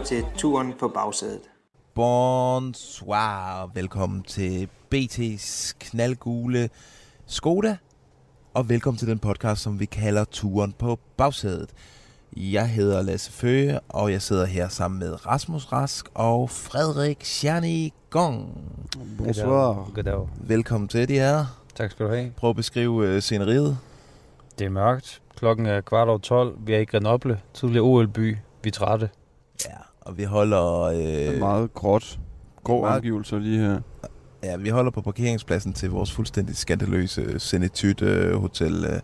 lytter til Turen på bagsædet. Bonsoir, velkommen til BT's knaldgule Skoda, og velkommen til den podcast, som vi kalder Turen på bagsædet. Jeg hedder Lasse Føge, og jeg sidder her sammen med Rasmus Rask og Frederik Sjani Gong. Bonsoir. Goddag. Velkommen til de her. Tak skal du have. Prøv at beskrive uh, sceneriet. Det er mørkt. Klokken er kvart over 12. Vi er i Grenoble, tidligere OL-by. Vi er trætte. Ja, og vi holder, Det er øh, meget gråt. Grå meget- omgivelser lige her. ja, vi holder på parkeringspladsen til vores fuldstændig skandaløse Senetyt øh, Hotel. Øh,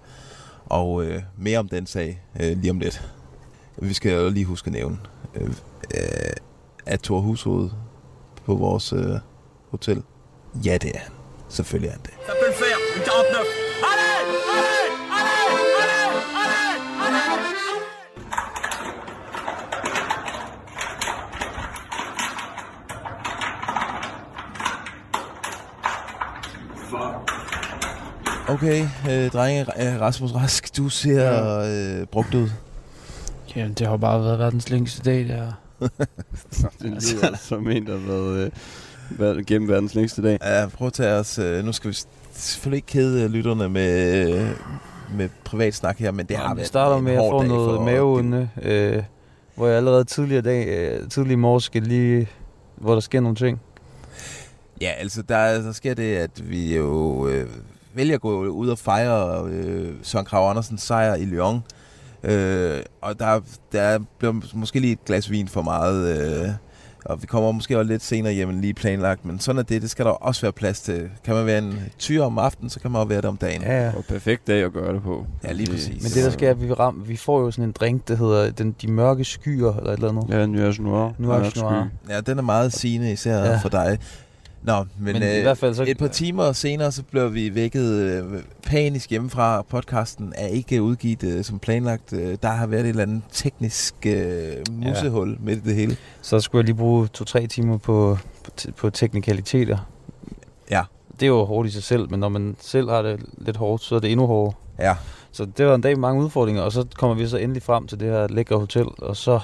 og øh, mere om den sag øh, lige om lidt. Vi skal jo lige huske at nævne, øh, øh, at Thor Hushoved på vores øh, hotel, ja det er han. Selvfølgelig er han det. Okay, øh, drenge, øh, Rasmus Rask, du ser øh, brugt ud. Jamen, det har bare været verdens længste dag, der. Det lyder som en, der har været, øh, været gennem verdens længste dag. Ja, prøv at tage os. Øh, nu skal vi selvfølgelig ikke kede øh, lytterne med, øh, med privat snak her, men det har vi været starter en med at få noget maveonde, øh, hvor jeg allerede tidligere dag, øh, tidlig i morges skal lige, hvor der sker nogle ting. Ja, altså der, der sker det, at vi jo øh, vælger at gå ud og fejre øh, Søren Krav Andersens sejr i Lyon. Øh, og der, der blev måske lige et glas vin for meget. Øh, og vi kommer måske også lidt senere hjem end lige planlagt, men sådan er det. Det skal der også være plads til. Kan man være en tyr om aftenen, så kan man også være det om dagen. Ja, ja. Og perfekt dag at gøre det på. Ja, lige præcis. Men det der sker, er, at vi, ram, vi får jo sådan en drink, der hedder den, De Mørke Skyer, eller et eller andet. Ja, Nuage Noir. Nuage Noir. Ja, den er meget sigende, især. Ja. for dig. Nå, men, Men men i øh, hvert fald så- et par timer senere, så blev vi vækket øh, panisk hjemmefra. Podcasten er ikke udgivet øh, som planlagt. Øh, der har været et eller andet teknisk øh, musehul ja. midt i det hele. Så skulle jeg lige bruge to-tre timer på, på, på teknikaliteter. Ja. Det er jo hårdt i sig selv, men når man selv har det lidt hårdt, så er det endnu hårdere. Ja, Så det var en dag med mange udfordringer, og så kommer vi så endelig frem til det her lækre hotel, og så...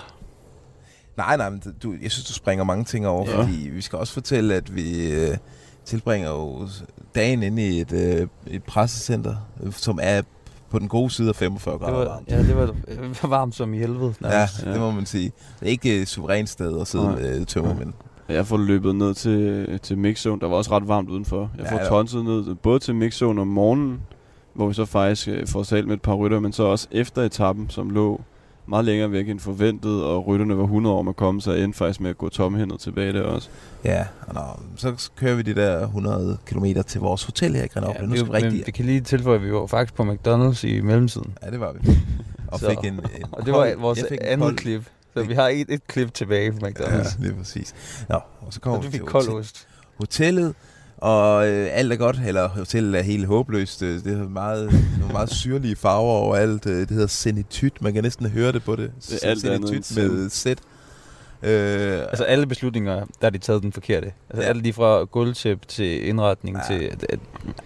nej, nej, men du, jeg synes, du springer mange ting over, ja. Ja. fordi vi skal også fortælle, at vi øh, tilbringer jo dagen inde i et, øh, et pressecenter, øh, som er på den gode side af 45 Det grader var, varmt. ja, det var, det var varmt som i helvede. Ja, nærmest. det må man sige. Det er ikke et suverænt sted at sidde Nej. med tømmermænd. Jeg får løbet ned til, til mixzone. Der var også ret varmt udenfor. Jeg Ja, får ja. tonset ned både til mixzone om morgenen, hvor vi så faktisk øh, får salt med et par rytter, men så også efter etappen, som lå meget længere væk end forventet, og rytterne var 100 år om at komme, så endte faktisk med at gå tomhændet tilbage der også. Ja, og nå, så kører vi de der 100 km til vores hotel her i Grenoble. Ja, nu vi, skal vi men rigtig... vi kan lige tilføje, at vi var faktisk på McDonald's i mellemtiden. Ja, det var vi. Og Så- fik en, en Og det var vores andet kold- klip. Så vi har et, et klip tilbage på Ja, McDonald's. lige præcis. Nå, og så kommer og vi du til kold hotel, ost. hotellet, og øh, alt er godt, eller hotellet er helt håbløst. Øh, Det er meget, nogle meget syrlige farver over alt. Øh, Det hedder Senetyt, man kan næsten høre det på det. Det er alt Senetyt med Z. Øh, Altså alle beslutninger, der har de taget den forkerte. Altså Ja. alt lige fra gulvtæp til indretning Ja. ja. til... At,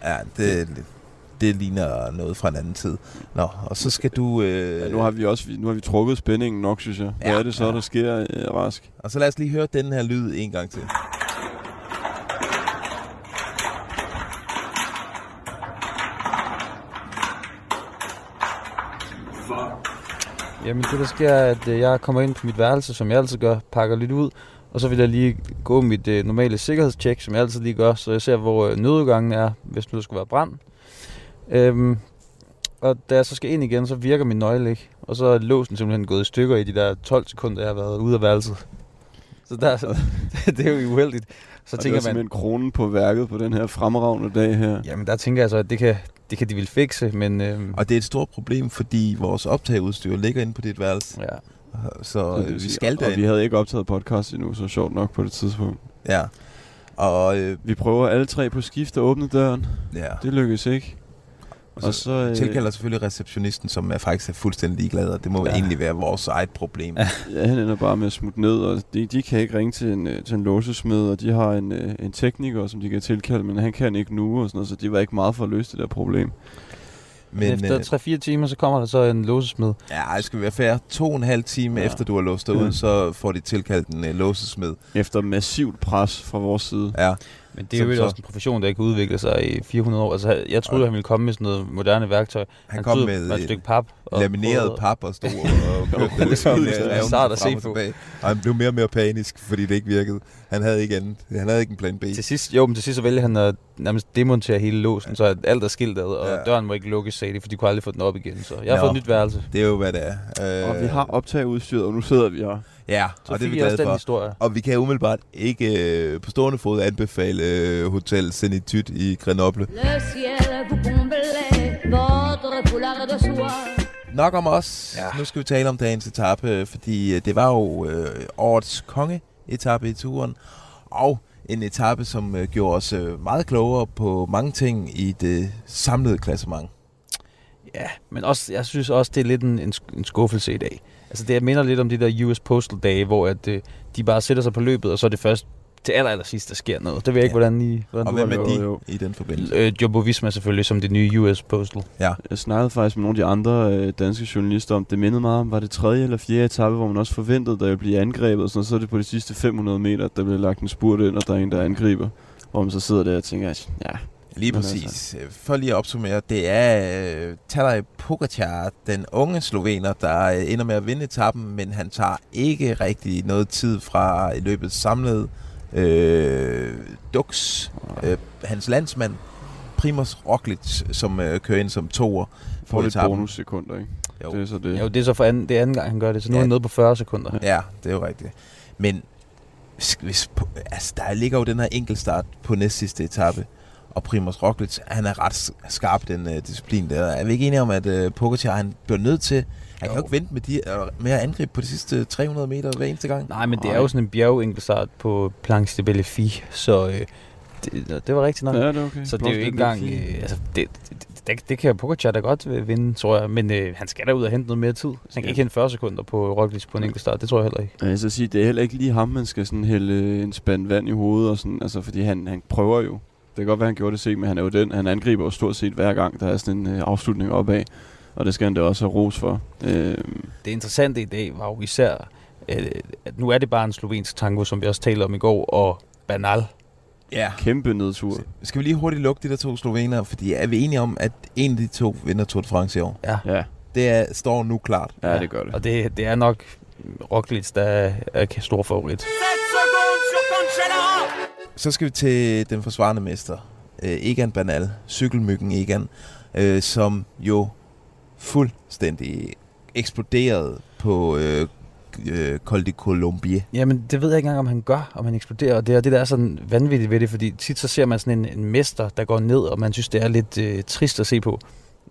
ja, det, det ligner noget fra en anden tid. Nå, og så skal du... Øh, Ja, nu har vi også nu har vi trukket spændingen nok, synes jeg. Hvad Ja. er det så, Ja. der sker, øh, Rask? Og så lad os lige høre den her lyd en gang til. Jamen det der sker, er, at øh, jeg kommer ind på mit værelse, som jeg altid gør, pakker lidt ud, og så vil jeg lige gå mit øh, normale sikkerhedstjek, som jeg altid lige gør, så jeg ser, hvor øh, nødudgangen er, hvis nu der skulle være brand. Øhm, og da jeg så skal ind igen, så virker min nøgle ikke, og så er låsen simpelthen gået i stykker i de der 12 sekunder, jeg har været ude af værelset. Så der, det er jo uheldigt. Så og det tænker er man, simpelthen kronen på værket på den her fremragende dag her. jamen der tænker jeg så, at det kan, det kan de vil fikse, men øhm, Og det er et stort problem, fordi vores optageudstyr ligger inde på dit værelse. ja. Så Det øh, vi skal Og vi havde ikke optaget podcast endnu, så sjovt nok på det tidspunkt. Ja. Og øh, Vi prøver alle tre på skift at åbne døren. ja. Det lykkedes ikke. Og så, Og så, øh, tilkalder selvfølgelig receptionisten, som er faktisk er fuldstændig ligeglad, og det må Ja. ja. egentlig være vores eget problem. Ja. Ja, han ender bare med at smutte ned, og de, de kan ikke ringe til en, øh, til en låsesmed, og de har en, øh, en tekniker, som de kan tilkalde, men han kan ikke nu, og sådan noget, så de var ikke meget for at løse det der problem. Men, øh, Efter 3-4 timer, så kommer der så en låsesmed. ja, det skal være fair. To og en halv time Ja. ja. efter du har låst dig Ja. ud, så får de tilkaldt en øh, låsesmed. Efter massivt pres fra vores side. Ja. Men det er Som jo så- også en profession, der ikke kan udvikle sig i 400 år. Altså, jeg troede, Ja. han ville komme med sådan noget moderne værktøj. Han, kom stod med et øh, stykke pap. og lamineret prøvede- pap og stod og, og kørte det sart revne at se og på. Og han blev mere og mere panisk, fordi det ikke virkede. Han havde ikke andet. Han havde ikke en plan B. Til sidst, jo, men til sidst så vælger han at nærmest demontere hele låsen, så at alt er skilt ad, og Ja. døren må ikke lukkes, sagde de, for de kunne aldrig få den op igen. Så jeg har Nå. fået et nyt værelse. Det er jo, hvad det er. Øh, Og vi har optageudstyret, og nu sidder vi her. Ja, Så og det er vi glade den for. historie. Og vi kan umiddelbart ikke øh, på stående fod anbefale øh, Hotel Zenitude i Grenoble. Le ciel vous comblait, votre foulard de soie. Nok om os. Ja. Nu skal vi tale om dagens etape, fordi øh, det var jo øh, årets konge-etape i turen. Og en etape, som øh, gjorde os øh, meget klogere på mange ting i det samlede klassement. Ja, men også, jeg synes også, det er lidt en, en skuffelse i dag. Altså det minder lidt om de der US Postal dage, hvor at, øh, de bare sætter sig på løbet, og så er det først til aller, aller sidst, der sker noget. Det ved jeg ikke, Ja. hvordan I... Hvordan Og du hvem er de Jo, i den forbindelse? Øh, Jumbo Visma selvfølgelig, som det nye US Postal. Ja, Jeg snakkede faktisk med nogle af de andre øh, danske journalister om, det mindede meget om, var det tredje eller fjerde etape, hvor man også forventede, der ville blive angrebet, og sådan, noget. så er det på de sidste 500 meter, der bliver lagt en spurt ind, og der er en, der angriber. Hvor man så sidder der og tænker, at ja, lige Men præcis. Altså. For lige at opsummere, det er øh, Tadej Pogacar, den unge slovener, der øh, ender med at vinde etappen, men han tager ikke rigtig noget tid fra i løbet samlet øh, Dux, øh, hans landsmand, Primoz Roglic, som øh, kører ind som toer får lidt etappen. bonussekunder, ikke? Jo. Det er så det. Jo, det er så for anden, det er anden gang, han gør det, så nu Ja. er han nede på 40 sekunder. Ja, det er jo rigtigt. Men hvis, altså, der ligger jo den her enkeltstart på næst sidste etape, og Primoz Roglic, han er ret skarp den uh, disciplin der. Er vi ikke enige om, at uh, Pogacar, han bliver nødt til, han kan jo Jo. ikke vente med, de, uh, med at angribe på de sidste 300 meter hver eneste gang? Nej, men det er jo sådan en bjergenkelstart på Planche de Bellefie, så øh, det, det var rigtigt nok. Ja, det er okay. Så det er jo ikke engang... Øh, altså, det, det, det, det kan Pogacar da godt øh, vinde, tror jeg. Men øh, han skal da ud og hente noget mere tid. Han Skal. kan ikke hente 40 sekunder på Roglic på en enkelt start. Det tror jeg heller ikke. Ja, jeg skal sige, det er heller ikke lige ham, man skal sådan hælde en spand vand i hovedet, og sådan, altså, fordi han, han prøver jo. Det kan godt være, han gjorde det sent, men han er jo den. Han angriber jo stort set hver gang, der er sådan en øh, afslutning opad. Og det skal han da også have ros for. Øh, Det interessante i dag var jo især, øh, at nu er det bare en slovensk tango, som vi også talte om i går, og Banal. Ja. kæmpe nedtur. Skal vi lige hurtigt lukke de der to slovener, fordi er vi enige om, at en af de to vinder Tour de France i år? Ja, Ja, Det er, står nu klart. ja, det gør det. og det, det er nok Roglic, der er, er stor favorit. 7 secondes sur Cancellara så skal vi til den forsvarende mester, øh, Egan Banal, cykelmyggen Egan, øh, som jo fuldstændig eksploderede på øh, øh, Col de Colombie. Jamen, det ved jeg ikke engang, om han gør, om han eksploderer. Og det er det, der er sådan vanvittigt ved det, fordi tit så ser man sådan en, en mester, der går ned, og man synes, det er lidt øh, trist at se på.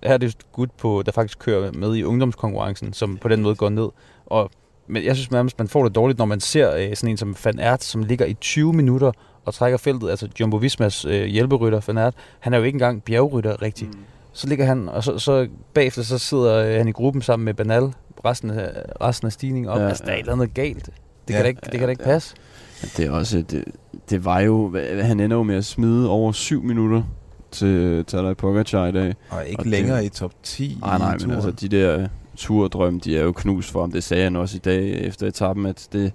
Her er det jo gut, på, der faktisk kører med i ungdomskonkurrencen, som på den måde går ned. Og, men jeg synes nærmest, man får det dårligt, når man ser øh, sådan en som Van Aert, som ligger i 20 minutter og trækker feltet. Altså Jumbo Vismas øh, hjælperytter, Van Aert, han er jo ikke engang bjergrytter rigtig. Mm. Så ligger han, og så, så bagefter så sidder øh, han i gruppen sammen med Banal, resten af, resten af stigningen op. Ja, Ja, altså, der er ja. et eller andet galt. Det Ja, kan da ikke, det kan da ikke ja. passe. Det er også, det, det var jo, han ender jo med at smide over syv minutter til Tadej Pogacar i dag. Og ikke Og og det- længere i top 10 Nej, i nej, men altså de der turdrømme, de er jo knust for ham. Det sagde han også i dag efter etappen, at det,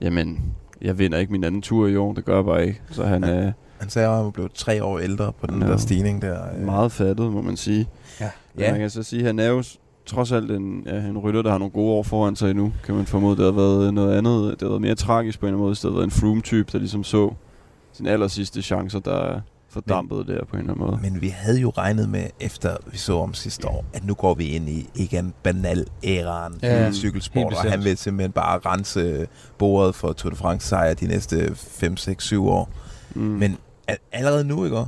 jamen, jeg vinder ikke min anden tur i år, det gør jeg bare ikke. Så han Ja. er Han sagde, at han blev tre år ældre på den Ja. der stigning der. øh. meget fattet, må man sige. Ja. Men Ja. man kan så sige, at han er jo trods alt en, ja, en rytter, der har nogle gode år foran sig endnu, kan man formode. Det har været noget andet, det har været mere tragisk på en måde, i stedet for en Froome-type, der ligesom så sin aller sidste chancer, der er fordampet der på en eller anden måde. Men vi havde jo regnet med, efter vi så om sidste år, at nu går vi ind i Egan Banal-æraen Ja, ja, i cykelsport, og han vil simpelthen bare rense bordet for Tour de France sejr de næste 5, 6, 7 år. Mm. Men al- allerede nu, ikke?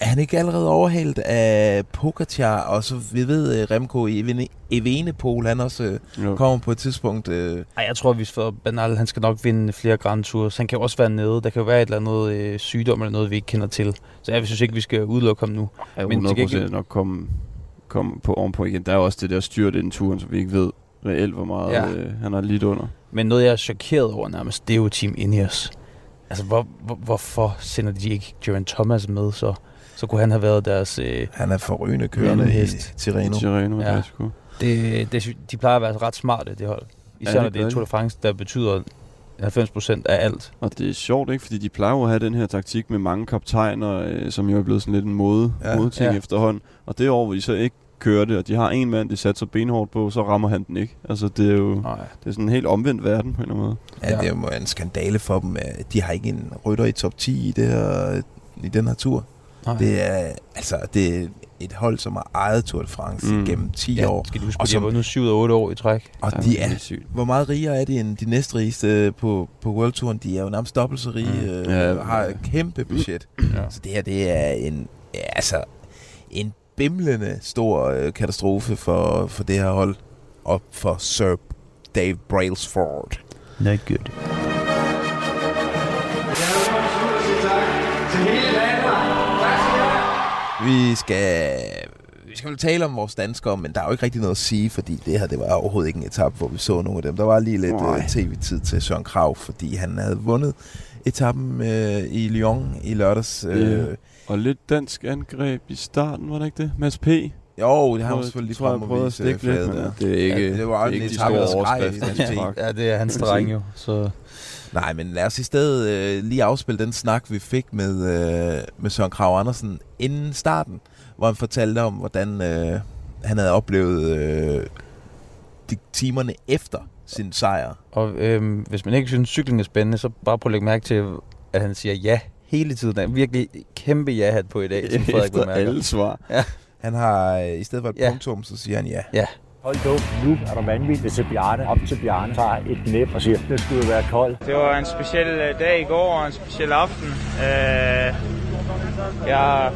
Er han ikke allerede overhældt af Pogacar, og så vi ved uh, Remco Evene- Evenepoel, han også uh, Jo. kommer på et tidspunkt. Uh, Ej, jeg tror, hvis for Bernal, han skal nok vinde flere Grand Tours. Han kan jo også være nede. Der kan jo være et eller andet øh, sygdom eller noget, vi ikke kender til. Så jeg synes ikke, vi skal udelukke ham nu. Ja, Men til 100% gengæld- nok komme, komme på ovenpå igen. Der er også det der styrt inden turen, som vi ikke ved reelt, hvor meget Ja. øh, han har lidt under. Men noget, jeg er chokeret over nærmest, det er jo Team Ineos. Altså, hvor, hvor, hvorfor sender de ikke Geraint Thomas med, så, så kunne han have været deres... Øh, han er forrygende kørende i hest. Tirreno. Tirreno, Ja. ja. det, det, de plejer at være ret smarte, det hold. Især Ja, ja, det når det er Tour de France, der betyder 90% af alt. Og det er sjovt, ikke? Fordi de plejer jo at have den her taktik med mange kaptajner, øh, som jo er blevet sådan lidt en mode, Ja. ja. modeting Ja. ja. efterhånden. Og det år, hvor de så ikke kører det, og de har en mand, de satser benhårdt på, så rammer han den ikke. Altså, det er jo Nej. det er sådan en helt omvendt verden på en eller anden måde. Ja, det er jo en skandale for dem. De har ikke en rytter i top 10 i, det her, i den her tur. Nej. Det er, altså, det er et hold, som har ejet Tour de France mm. Gennem 10 ja, år. skal de huske, Og at de har som- vundet 7 ud af 8 år i træk. Og Ja, de det er, er sygt. hvor meget rigere er de end de næstrigeste på, på World Touren? De er jo nærmest dobbelt så rige, Mm. øh, Ja, har et kæmpe budget. Ja. Så det her, det er en, ja, altså, en bimlende stor øh, katastrofe for, for det her hold. Og for Sir Dave Brailsford. Not good. Vi skal, vi skal vel tale om vores danskere, men der er jo ikke rigtig noget at sige, fordi det her det var overhovedet ikke en etape, hvor vi så nogle af dem. Der var lige lidt Nej. uh, tv-tid til Søren Krav, fordi han havde vundet etappen uh, i Lyon i lørdags. Uh, Ja. Og lidt dansk angreb i starten, var det ikke det? Mads P. jo, det har han selvfølgelig jeg, frem prøvede og at stikke lidt, men der. det er ikke, Ja, det var det er en ikke de etape, der store overskrifter. Ja. det er hans terræn jo. Så Nej, men lad os i stedet øh, lige afspille den snak, vi fik med, øh, med Søren Krav Andersen inden starten, hvor han fortalte om, hvordan øh, han havde oplevet øh, de timerne efter sin sejr. Og øhm, hvis man ikke synes, cykling er spændende, så bare prøv at lægge mærke til, at han siger ja hele tiden. Er virkelig kæmpe ja-hat på i dag, som Frederik Efter bemærker. alle svar. Han har, øh, i stedet for et Ja. punktum, så siger han ja. Ja, Hold dog, nu er der vanvittigt til Bjarne. Op til Bjarne, tager et næb og siger, det skulle være koldt. Det var en speciel øh, dag i går og en speciel aften. Øh, jeg,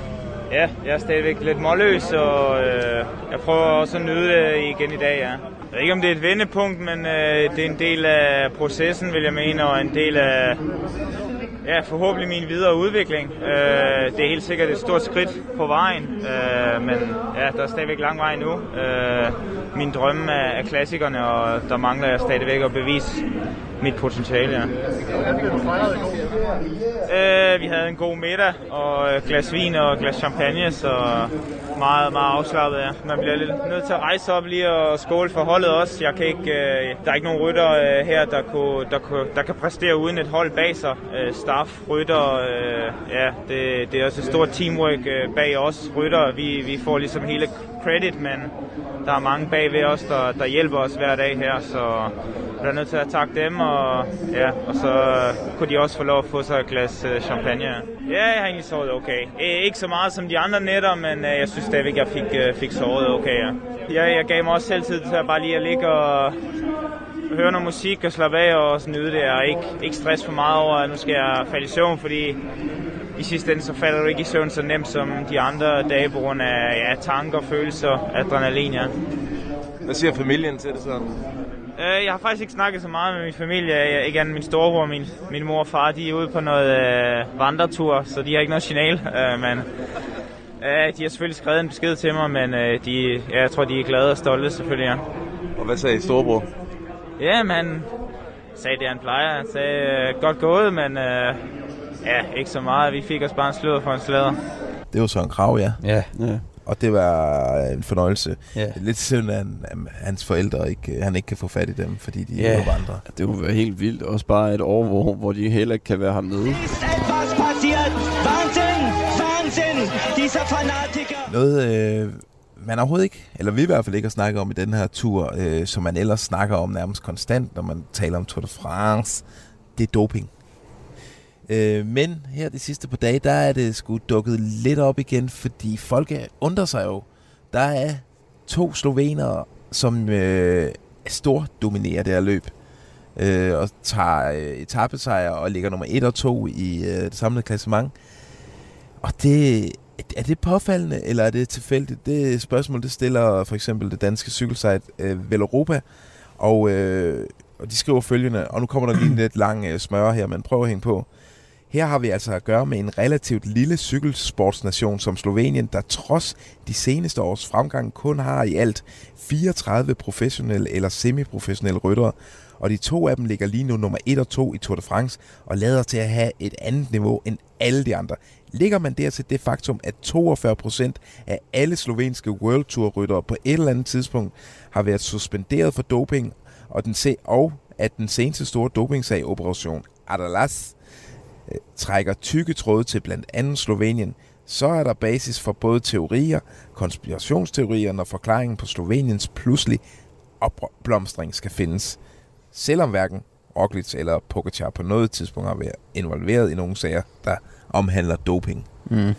ja, jeg er stadigvæk lidt målløs, og øh, jeg prøver også at nyde det igen i dag. Ja. Jeg ved ikke, om det er et vendepunkt, men øh, det er en del af processen, vil jeg mene, og en del af ja, forhåbentlig min videre udvikling. Øh, det er helt sikkert et stort skridt på vejen, øh, men ja, der er stadigvæk lang vej nu. Øh, min drømme er, er klassikerne, og der mangler jeg stadigvæk at bevise mit potentiale. Ja. Øh, vi havde en god middag og et glas vin og et glas champagne, så meget, meget afslappet. Ja. Man bliver lidt nødt til at rejse op lige og skåle for holdet også. Jeg kan ikke, øh, der er ikke nogen rytter øh, her, der, kunne, der, kunne, der kan præstere uden et hold bag sig. Øh, staff, rytter, øh, ja, det, det er også et stort teamwork øh, bag os rytter. Vi, vi får ligesom hele credit, men der er mange bagved os, der, der hjælper os hver dag her, så vi er nødt til at takke dem, og, ja, og så kunne de også få lov at få sig et glas øh, champagne. Ja, jeg har egentlig sovet okay. Ikke så meget som de andre nætter, men øh, jeg synes stadigvæk, jeg fik, øh, fik sovet okay. Ja. Jeg, jeg gav mig også selv tid til at bare lige at ligge og høre noget musik og slappe af og sådan nyde det, og ikke, ikke stress for meget over, at nu skal jeg falde i søvn, fordi i sidste ende så falder du ikke i søvn så nemt som de andre dage på grund af ja, tanker, følelser, adrenalin, ja. Hvad siger familien til det så? Øh, jeg har faktisk ikke snakket så meget med min familie. Jeg, ikke andet min storebror, min, min mor og far, de er ude på noget øh, vandretur, så de har ikke noget signal. Øh, men øh, de har selvfølgelig skrevet en besked til mig, men øh, de, ja, jeg tror, de er glade og stolte selvfølgelig, ja. Og hvad sagde storebror? Ja, men sagde det, han plejer. Han sagde, øh, godt gået, men øh, ja, ikke så meget. Vi fik os bare en sløder for en slæder. Det var Søren Krav, ja. ja, Ja. Og det var en fornøjelse. ja. Det lidt synd, at han- at hans forældre ikke, han ikke kan få fat i dem, fordi de Ja. er på vandre. Det kunne være helt vildt. Også bare et år, hvor, hvor de heller ikke kan være hernede. Noget, øh, man overhovedet ikke, eller vi i hvert fald ikke har snakket om i den her tur, øh, som man ellers snakker om nærmest konstant, når man taler om Tour de France, det er doping. Øh, men her de sidste par dage, der er det sgu dukket lidt op igen, fordi folk undrer sig jo. Der er to slovenere, som øh, stort dominerer det her løb. Øh, og tager øh, etappesejr og ligger nummer 1 og 2 i øh, det samlede klassement. Og det er det påfaldende, eller er det tilfældigt? Det spørgsmål, det stiller for eksempel det danske cykelsite øh, Veloropa, og, øh, og de skriver følgende, og nu kommer der lige en lidt lang øh, smøre her, men prøv at hænge på. Her har vi altså at gøre med en relativt lille cykelsportsnation som Slovenien, der trods de seneste års fremgang kun har i alt 34 professionelle eller semiprofessionelle ryttere, og de to af dem ligger lige nu nummer 1 og 2 i Tour de France, og lader til at have et andet niveau end alle de andre. Ligger man der til det faktum, at 42% af alle slovenske World Tour ryttere på et eller andet tidspunkt har været suspenderet for doping, og, den se, og at den seneste store dopingsag, Operation Adalas, trækker tykke tråde til blandt andet Slovenien, så er der basis for både teorier, konspirationsteorier, når forklaringen på Sloveniens pludselig opblomstring skal findes. Selvom hverken Roglic eller Pogacar på noget tidspunkt har været involveret i nogle sager, der omhandler doping. Mm.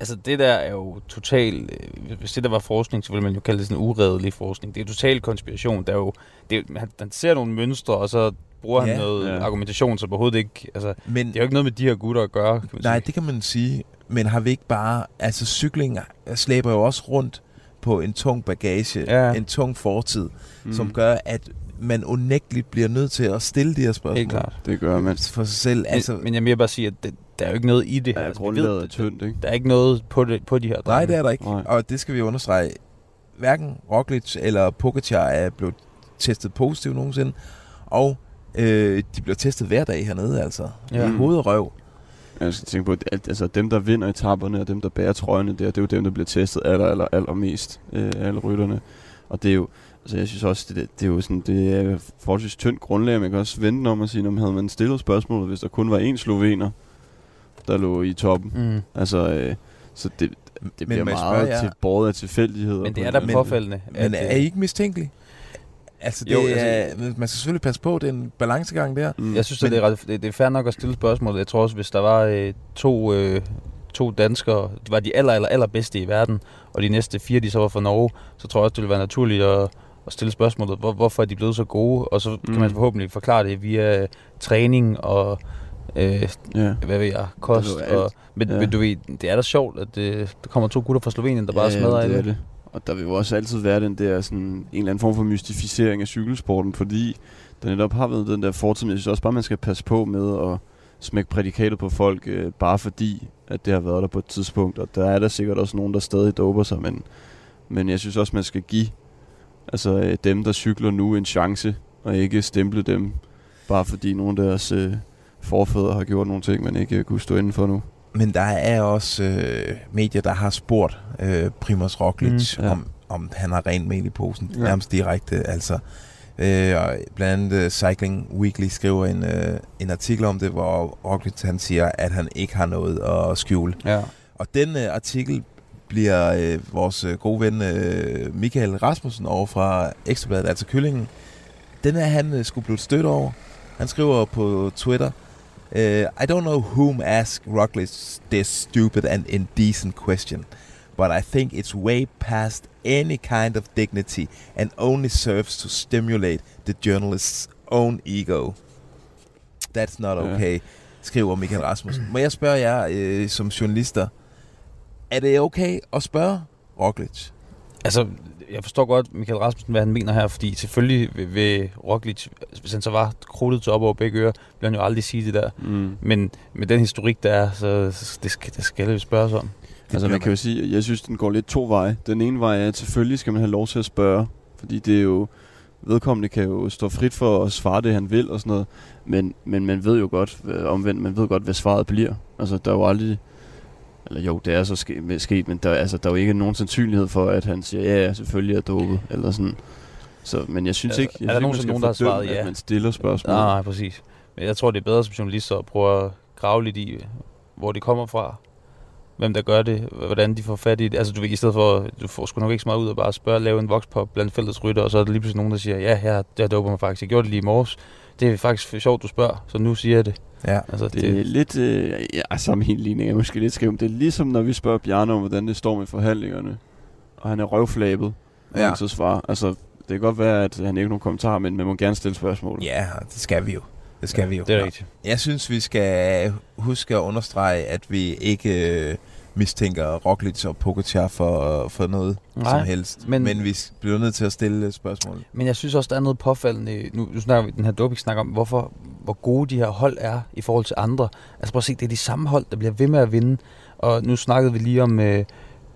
Altså det der er jo total, øh, hvis det der var forskning, så ville man jo kalde det sådan uredelig forskning. Det er total konspiration. Der er jo, det er, han ser nogle mønstre, og så bruger han Ja. noget Ja. argumentation, som overhovedet ikke, altså Men det er jo ikke noget med de her gutter at gøre. Kan man Nej, sige. det kan man sige. Men har vi ikke bare... Altså, cykling slæber jo også rundt på en tung bagage, Ja. en tung fortid, mm. Som gør, at man unægteligt bliver nødt til at stille de her spørgsmål. Helt klart. Det gør man. For sig selv. Altså, Altså, men, men jeg vil bare sige, at det, der er jo ikke noget i det her. Ja, Altså, grundlaget ved, er tyndt, ikke? Der er ikke noget på, det, på de her nej, drenge. det er der ikke. Nej. Og det skal vi understrege. Hverken Roglic eller Pogacar er blevet testet positivt nogensinde. Og øh, de bliver testet hver dag hernede, altså. Ja. Ja. Hoved og røv. Jeg skal tænke på, at altså, dem, der vinder etapperne, og dem, der bærer trøjerne der, det er jo dem, der bliver testet aller, aller, allermest øh, af alle rytterne. Og det er jo, altså jeg synes også, det, det er jo sådan, det er forholdsvis tyndt grundlag. Man kan også vente om at sige, om havde man stillet spørgsmålet, hvis der kun var én slovener, der lå i toppen. Mm. Altså, øh, så det, det bliver må jeg meget spørge til båret af tilfældigheder. Men det er da påfaldende. Men at, er øh, I ikke mistænkelige? Altså, det Jo, jo, altså- er, man skal selvfølgelig passe på, det er en balancegang der. Mm. Jeg synes, Men- at det, er, ret, det, det er fair nok at stille spørgsmålet. Jeg tror også, hvis der var øh, to, øh, to danskere, det var de aller, aller, aller bedste i verden, og de næste fire, de så var fra Norge, så tror jeg også, det ville være naturligt at, at stille spørgsmålet, hvor, hvorfor er de blevet så gode? Og så kan Mm. man forhåbentlig forklare det via øh, træning og øh, ja. hvad ved jeg, kost. Og, men, Ja. men du ved, det er da sjovt, at det, der kommer to gutter fra Slovenien, der bare ja, smadrer det er det. Og der vil jo også altid være den der sådan, en eller anden form for mystificering af cykelsporten, fordi der netop har været den der fortid, men jeg synes også bare, man skal passe på med at smække prædikatet på folk, øh, bare fordi, at det har været der på et tidspunkt. Og der er der sikkert også nogen, der stadig doper sig, men, men jeg synes også, man skal give altså, øh, dem, der cykler nu, en chance, og ikke stemple dem, bare fordi nogle af deres øh, forfædre har gjort nogle ting, man ikke øh, kunne stå inden for nu. Men der er også øh, medier, der har spurgt øh, Primoz Roglic, Mm, ja. om, om han har rent mel i posen. Ja. Ja. Nærmest direkte, altså. Øh, og blandt andet uh, Cycling Weekly skriver en, øh, en artikel om det, hvor Roglic han siger, at han ikke har noget at skjule. Ja. Og den øh, artikel bliver øh, vores øh, gode ven øh, Michael Rasmussen over fra Ekstrabladet, altså Kyllingen, den er han øh, skulle blive stødt over. Han skriver på Twitter, uh, I don't know whom asked Roglic this stupid and indecent question, but I think it's way past any kind of dignity and only serves to stimulate the journalist's own ego. That's not Ja. okay, skriver Michael Rasmussen. Må jeg spørge jer øh, som journalister, er det okay at spørge Roglic? Altså, jeg forstår godt Michael Rasmussen, hvad han mener her, fordi selvfølgelig vil, vil Roglic, hvis han så var krudtet til op over begge ører, vil han jo aldrig sige det der. Mm. Men med den historik, der er, så det skal, det skal vi spørge om. Altså man kan jo sige, jeg synes, den går lidt to veje. Den ene vej er, at selvfølgelig skal man have lov til at spørge, fordi det er jo, vedkommende kan jo stå frit for at svare det, han vil og sådan noget, men, men man ved jo godt, øh, omvendt, man ved godt, hvad svaret bliver. Altså der er jo aldrig, eller jo, det er så ske, sket, men der, er- altså, der er jo ikke nogen sandsynlighed for, at han siger, ja, ja, selvfølgelig er jeg dopet, eller sådan. Så, men jeg synes Er- ikke, jeg er der synes, man nogensinde skal nogen, der har svaret ja? at man stiller spørgsmål. Nej, nej, præcis. Men jeg tror, det er bedre som journalist at prøve at grave lidt i, hvor det kommer fra. Hvem der gør det, hvordan de får fat i det. Altså du ved, i stedet for, du får sgu nok ikke så meget ud af bare at spørge, lave en vokspop blandt fældets rytter, og så er der lige pludselig nogen, der siger, ja, jeg, jeg doper mig faktisk. Jeg gjorde det lige i morges. Det er faktisk sjovt, du spørger, så nu siger jeg det. Ja. Altså, Det er lidt, øh, ja, sammenligning er måske lidt skrevet. Det er ligesom, når vi spørger Bjarne om, hvordan det står med forhandlingerne, og han er røvflabet, og Ja. han så svarer. Altså, det kan godt være, at han ikke har nogen kommentar, men man må gerne stille spørgsmål. Ja, det skal vi jo. Det skal vi jo. Det er rigtigt. Jeg synes, vi skal huske at understrege, at vi ikke øh, mistænker Roglic og Pogacar for, for noget Nej, som helst. men- Men, vi bliver nødt til at stille spørgsmål. Men jeg synes også, der er noget påfaldende. Nu, nu snakker vi den her doping snak om, hvorfor, hvor gode de her hold er i forhold til andre. Altså prøv at se, det er de samme hold, der bliver ved med at vinde. Og nu snakkede vi lige om øh,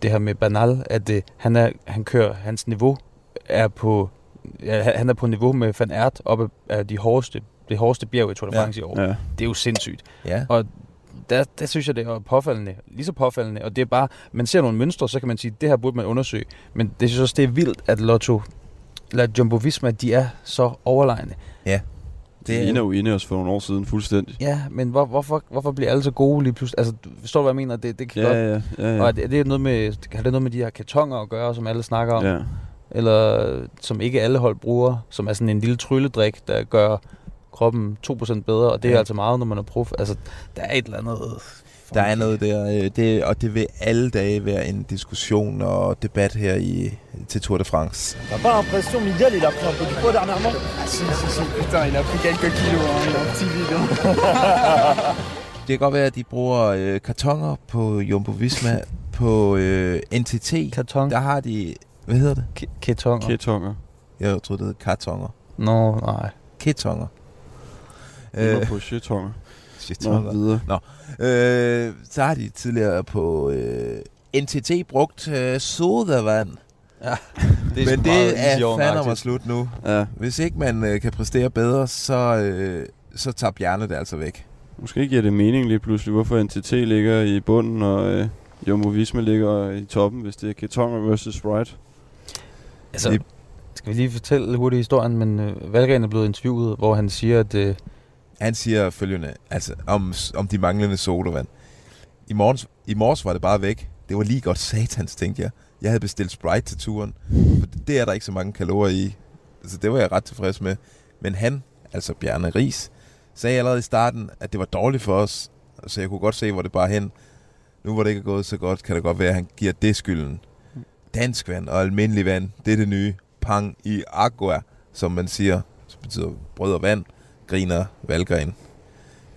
det her med Bernal, at øh, han, er, han kører, hans niveau er på, ja, han- er på niveau med Van Aert oppe af de hårdeste, det hårdeste bjerg i Tour de Ja. France i år. Ja. Det er jo sindssygt. Ja. Og der, der synes jeg, det er påfaldende. Lige så påfaldende. Og det er bare, man ser nogle mønstre, så kan man sige, det her burde man undersøge. Men det synes også, det er vildt, at Lotto, eller Jumbo Visma, de er så overlegne. Ja. Det ligner jo inde os for nogle år siden fuldstændig. Ja, men hvor, hvorfor, hvorfor bliver alle så gode lige pludselig? Altså, forstår du, hvad jeg mener? Det, det kan Ja, godt... ja, ja, ja. Og er det, er det noget med, har det noget med de her kartonger at gøre, som alle snakker om? Ja. Eller som ikke alle hold bruger, som er sådan en lille trylledrik, der gør kroppen 2% bedre, og det er Ja. altså meget, når man er prof. Altså, der er et eller andet... Der er noget der, øh, det, og det vil alle dage være en diskussion og debat her i, til Tour de France. T'as pas l'impression, Miguel, il a pris un peu du poids dernièrement Ah si, si, si, putain, il a pris quelques kilos, hein, il un petit vide. Det kan godt være, at de bruger øh, kartonger på Jumbo Visma. på øh, NTT, Karton. der har de... Hvad hedder det? K- Ketonger. Ketonger. Jeg tror, det hedder kartonger. Nå, nej. Ketonger. Det var på shitonger. Shitonger. Nå, videre. Nå. Øh, så har de tidligere på øh, NTT brugt øh, sodavand. Ja, det sgu Men det er fandme agtigt. slut nu. Ja. Hvis ikke man øh, kan præstere bedre, så, øh, så tager Bjarne det altså væk. Måske giver det mening lige pludselig, hvorfor NTT ligger i bunden, og øh, Jumbo Visma ligger i toppen, hvis det er Ketonger versus Wright. Altså, skal vi lige fortælle hurtigt historien, men øh, Valgren er blevet interviewet, hvor han siger, at... Øh, han siger følgende, altså om, om de manglende sodavand. I, morgens, I morges var det bare væk. Det var lige godt satans, tænkte jeg. Jeg havde bestilt Sprite til turen. For det er der ikke så mange kalorier i. Så det var jeg ret tilfreds med. Men han, altså Bjarne Ries, sagde allerede i starten, at det var dårligt for os. Så jeg kunne godt se, hvor det bare hen. Nu hvor det ikke er gået så godt, kan det godt være, at han giver det skylden. Dansk vand og almindelig vand, det er det nye. Pang i agua, som man siger. Som betyder brød og vand, griner Valgren.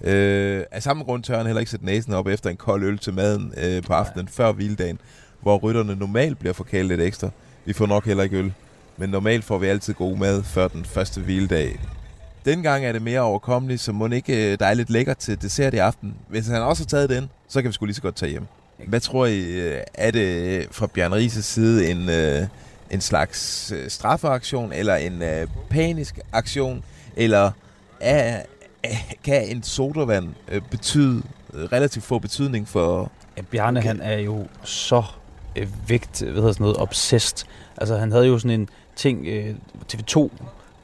Øh, af samme grund tør han heller ikke sætte næsen op efter en kold øl til maden øh, på aftenen før hviledagen, hvor rytterne normalt bliver forkælet lidt ekstra. Vi får nok heller ikke øl, men normalt får vi altid god mad før den første hviledag. Dengang er det mere overkommeligt, så må ikke øh, der er lidt lækker til dessert i aften. Hvis han også har taget den, så kan vi sgu lige så godt tage hjem. Hvad tror I, øh, er det øh, fra Bjørn Rises side en, en slags straffeaktion, eller en panisk aktion, eller er, er, kan en sodavand øh, betyde øh, relativt få betydning for... Ja, Bjarne, okay. han er jo så øh, vægt, hvad hedder sådan noget, obsessed. Altså, han havde jo sådan en ting, øh, TV2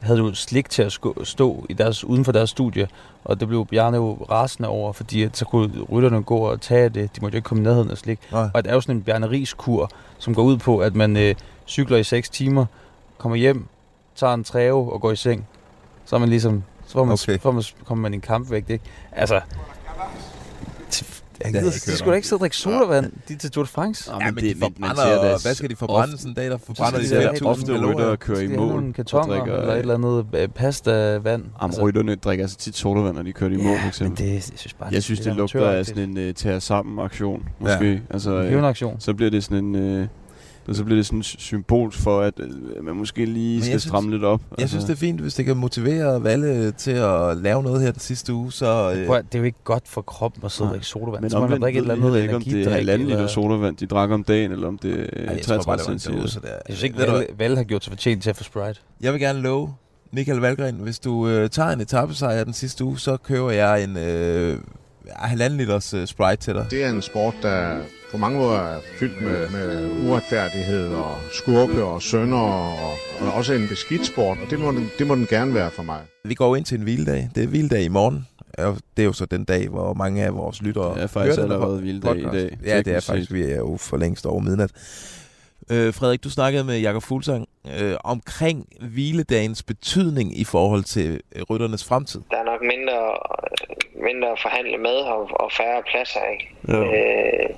havde jo slik til at stå i deres, uden for deres studie, og det blev Bjarne jo rasende over, fordi at så kunne rytterne gå og tage det. De måtte jo ikke komme i nærheden af slik. Nej. Og det er jo sådan en Bjarne Ries-kur, som går ud på, at man øh, cykler i 6 timer, kommer hjem, tager en træve og går i seng. Så er man ligesom, så får man, Okay. får man, kommer man i en kampvægt, ikke? Altså, jeg Det gider, de skulle da ikke sidde og drikke sodavand, de er til Tour de France. Ja, men, de forbrænder, hvad skal de forbrænde sådan en dag, der forbrænder de Så skal de 5.000 have- ofte ryttere kører i skal de have mål nogle og kartoner drikker, eller et eller andet øh, pasta vand. Jamen, rytterne drikker altså tit sodavand, når de kører i mål, for eksempel. men det, jeg synes bare, jeg synes, det det, er lugter af sådan en uh, tage sammen aktion, måske. Ja. Altså, En øh, hævnaktion. Så bliver det sådan en... Uh, så bliver det sådan sy- symbol for, at uh, man måske lige Men skal jeg stramme lidt op. Jeg synes, det er fint, hvis det kan motivere Valle til at lave noget her den sidste uge, så... Øh, Prøv, det er jo ikke godt for kroppen at sidde og drikke sodavand. Men så man drikke et eller andet ikke, om det er energidrik. halvanden liter eller- sodavand, de drikker om dagen, eller om det er Ej, jeg tror bare, 33 det var en centiliter. dåse der. Jeg synes ikke, Ved du Val, Val har gjort sig fortjent til at få Sprite. Jeg vil gerne love Michael Valgren, hvis du øh, tager en etappesejr den sidste uge, så køber jeg en øh, halvanden liters øh, Sprite til dig. Det er en sport, der på mange måder er fyldt med, med uretfærdighed og skurke og sønder og, og også en beskidt sport, og det må, den, det må den gerne være for mig. Vi går ind til en hviledag. Det er hviledag i morgen. Og Det er jo så den dag, hvor mange af vores lyttere Det er faktisk allerede hviledag i dag, Ja, det er faktisk. Vi er jo for længst over midnat. Øh, Frederik, du snakkede med Jakob Fuglsang øh, omkring hviledagens betydning i forhold til øh, rytternes fremtid. Der er nok mindre, mindre at forhandle med og, og færre pladser, ikke? Jo. Øh,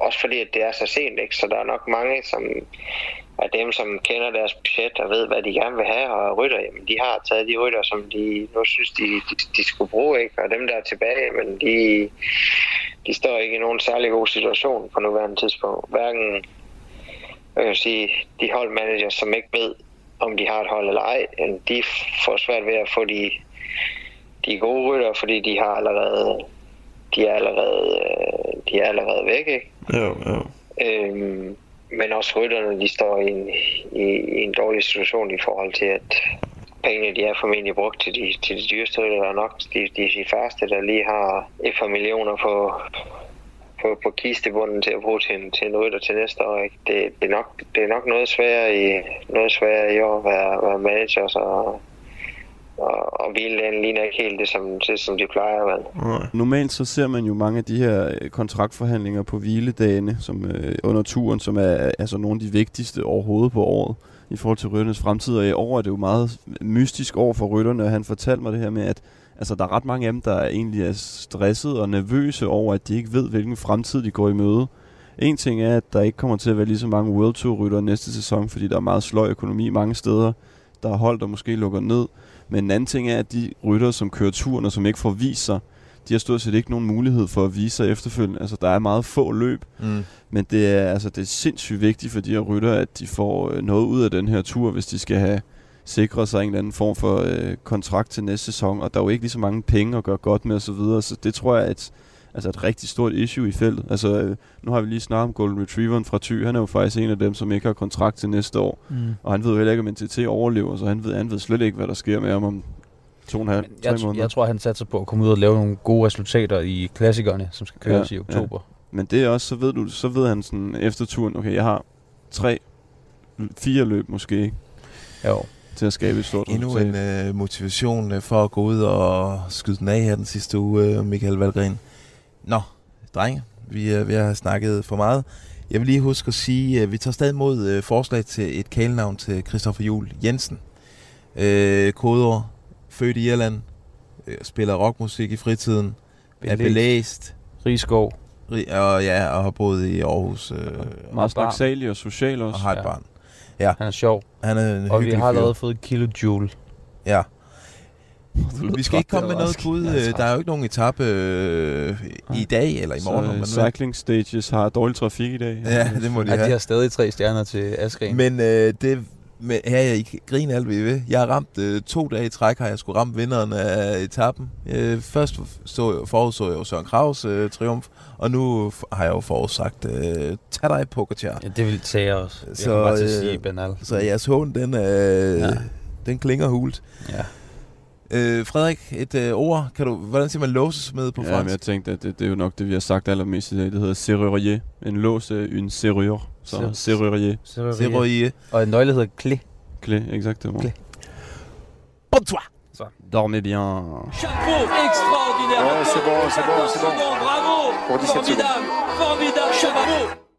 også fordi, at det er så sent, ikke? så der er nok mange, som af dem, som kender deres budget og ved, hvad de gerne vil have, og rytter, jamen, de har taget de rytter, som de nu synes, de, de, de skulle bruge, ikke? og dem, der er tilbage, men de, de står ikke i nogen særlig god situation på nuværende tidspunkt. Hverken jeg kan sige, de holdmanager, som ikke ved, om de har et hold eller ej, de får svært ved at få de, de gode rytter, fordi de har allerede de er allerede, øh, de er allerede væk, ikke? Jo, jo. Øhm, men også rytterne, de står i en, i, i en dårlig situation i forhold til, at pengene, de er formentlig brugt til de, til de dyreste rytter, der er nok de, de, de færreste, der lige har et par millioner på, på, på kistebunden til at bruge til til en og til næste år. Ikke? Det, det, er nok, det er nok noget sværere i, noget sværere i år at være, være manager, så og, og hviledagen ligner ikke helt det, som, det, som de plejer Men. Normalt så ser man jo mange af de her øh, kontraktforhandlinger på hviledagene som øh, under turen, som er altså nogle af de vigtigste overhovedet på året i forhold til rytternes fremtid. Og i år er det jo meget mystisk år for rytterne, og han fortalte mig det her med, at altså, der er ret mange af dem, der egentlig er stresset og nervøse over, at de ikke ved, hvilken fremtid de går i møde. En ting er, at der ikke kommer til at være lige så mange World Tour rytter næste sæson, fordi der er meget sløj økonomi mange steder. Der er hold, der måske lukker ned. Men en anden ting er, at de rytter, som kører turen og som ikke får vist sig, de har stort set ikke nogen mulighed for at vise sig efterfølgende. Altså, der er meget få løb, Mm. men det er, altså, det er sindssygt vigtigt for de her rytter, at de får øh, noget ud af den her tur, hvis de skal have sikret sig en eller anden form for øh, kontrakt til næste sæson. Og der er jo ikke lige så mange penge at gøre godt med osv., så, videre, så det tror jeg er et, altså et rigtig stort issue i feltet. Altså, øh, nu har vi lige snakket om Golden Retrieveren fra Thy. Han er jo faktisk en af dem, som ikke har kontrakt til næste år. Mm. Og han ved jo heller ikke, om NTT overlever, så han ved, han ved slet ikke, hvad der sker med ham om to og en halv, Jeg, tr- måneder. jeg tror, han satser på at komme ud og lave nogle gode resultater i klassikerne, som skal køres Ja, i oktober. Ja. Men det er også, så ved du, så ved han sådan efter turen, okay, jeg har tre, fire løb måske, ikke? Jo. Til at skabe et stort Endnu en øh, motivation øh, for at gå ud og skyde den af her den sidste uge, øh, Michael Valgren. Nå, drenge, vi er ved at have snakket for meget. Jeg vil lige huske at sige, at vi tager stadig mod øh, forslag til et kælenavn til Christoffer Jul Jensen. Øh, kodeord, født i Irland, øh, spiller rockmusik i fritiden, er Belæst. belæst. Rigskov. Rig, og ja, og har boet i Aarhus. Øh, Meget snaksalig og social også. og har et Ja. barn. Ja. Han er sjov. Han er en Og vi har allerede fået et kilo Joule. Ja. Vi skal ikke komme med noget bud. Øh, Der er jo ikke nogen etape øh, i dag eller i morgen. man Så cycling stages har dårlig trafik i dag. Ja, det må de Ja, de have. har stadig tre stjerner til Askren. Men øh, det med, her er I griner alt, hvad I vil. Jeg har ramt øh, to dage i træk, har jeg skulle ramme vinderen af etappen. Øh, først så, forudså jeg jo Søren Kravs øh, triumf, og nu har jeg jo forudsagt, øh, tag dig Pogacar. Ja, det vil tage os. Jeg Så, kan bare til at øh, sige Bernal. Så jeres hån, den, øh, Ja. ja. den klinger hult. Ja. Øh, Frederik, et øh, ord. Kan du, hvordan siger man låsesmed på Ja, men fransk? jeg tænkte, at det, det er jo nok det, vi har sagt allermest i dag. Det hedder serrurier. En lås er en serrure. Serrurier. Serrurier. Og en nøgle hedder Clé. Clé, exactement. Clé. Bonsoir. Dormez bien. Chapeau extraordinaire. Ouais, c'est bon, c'est bon, c'est bon. Bravo. Pour 17 secondes. Formidable. Formidable. Chapeau.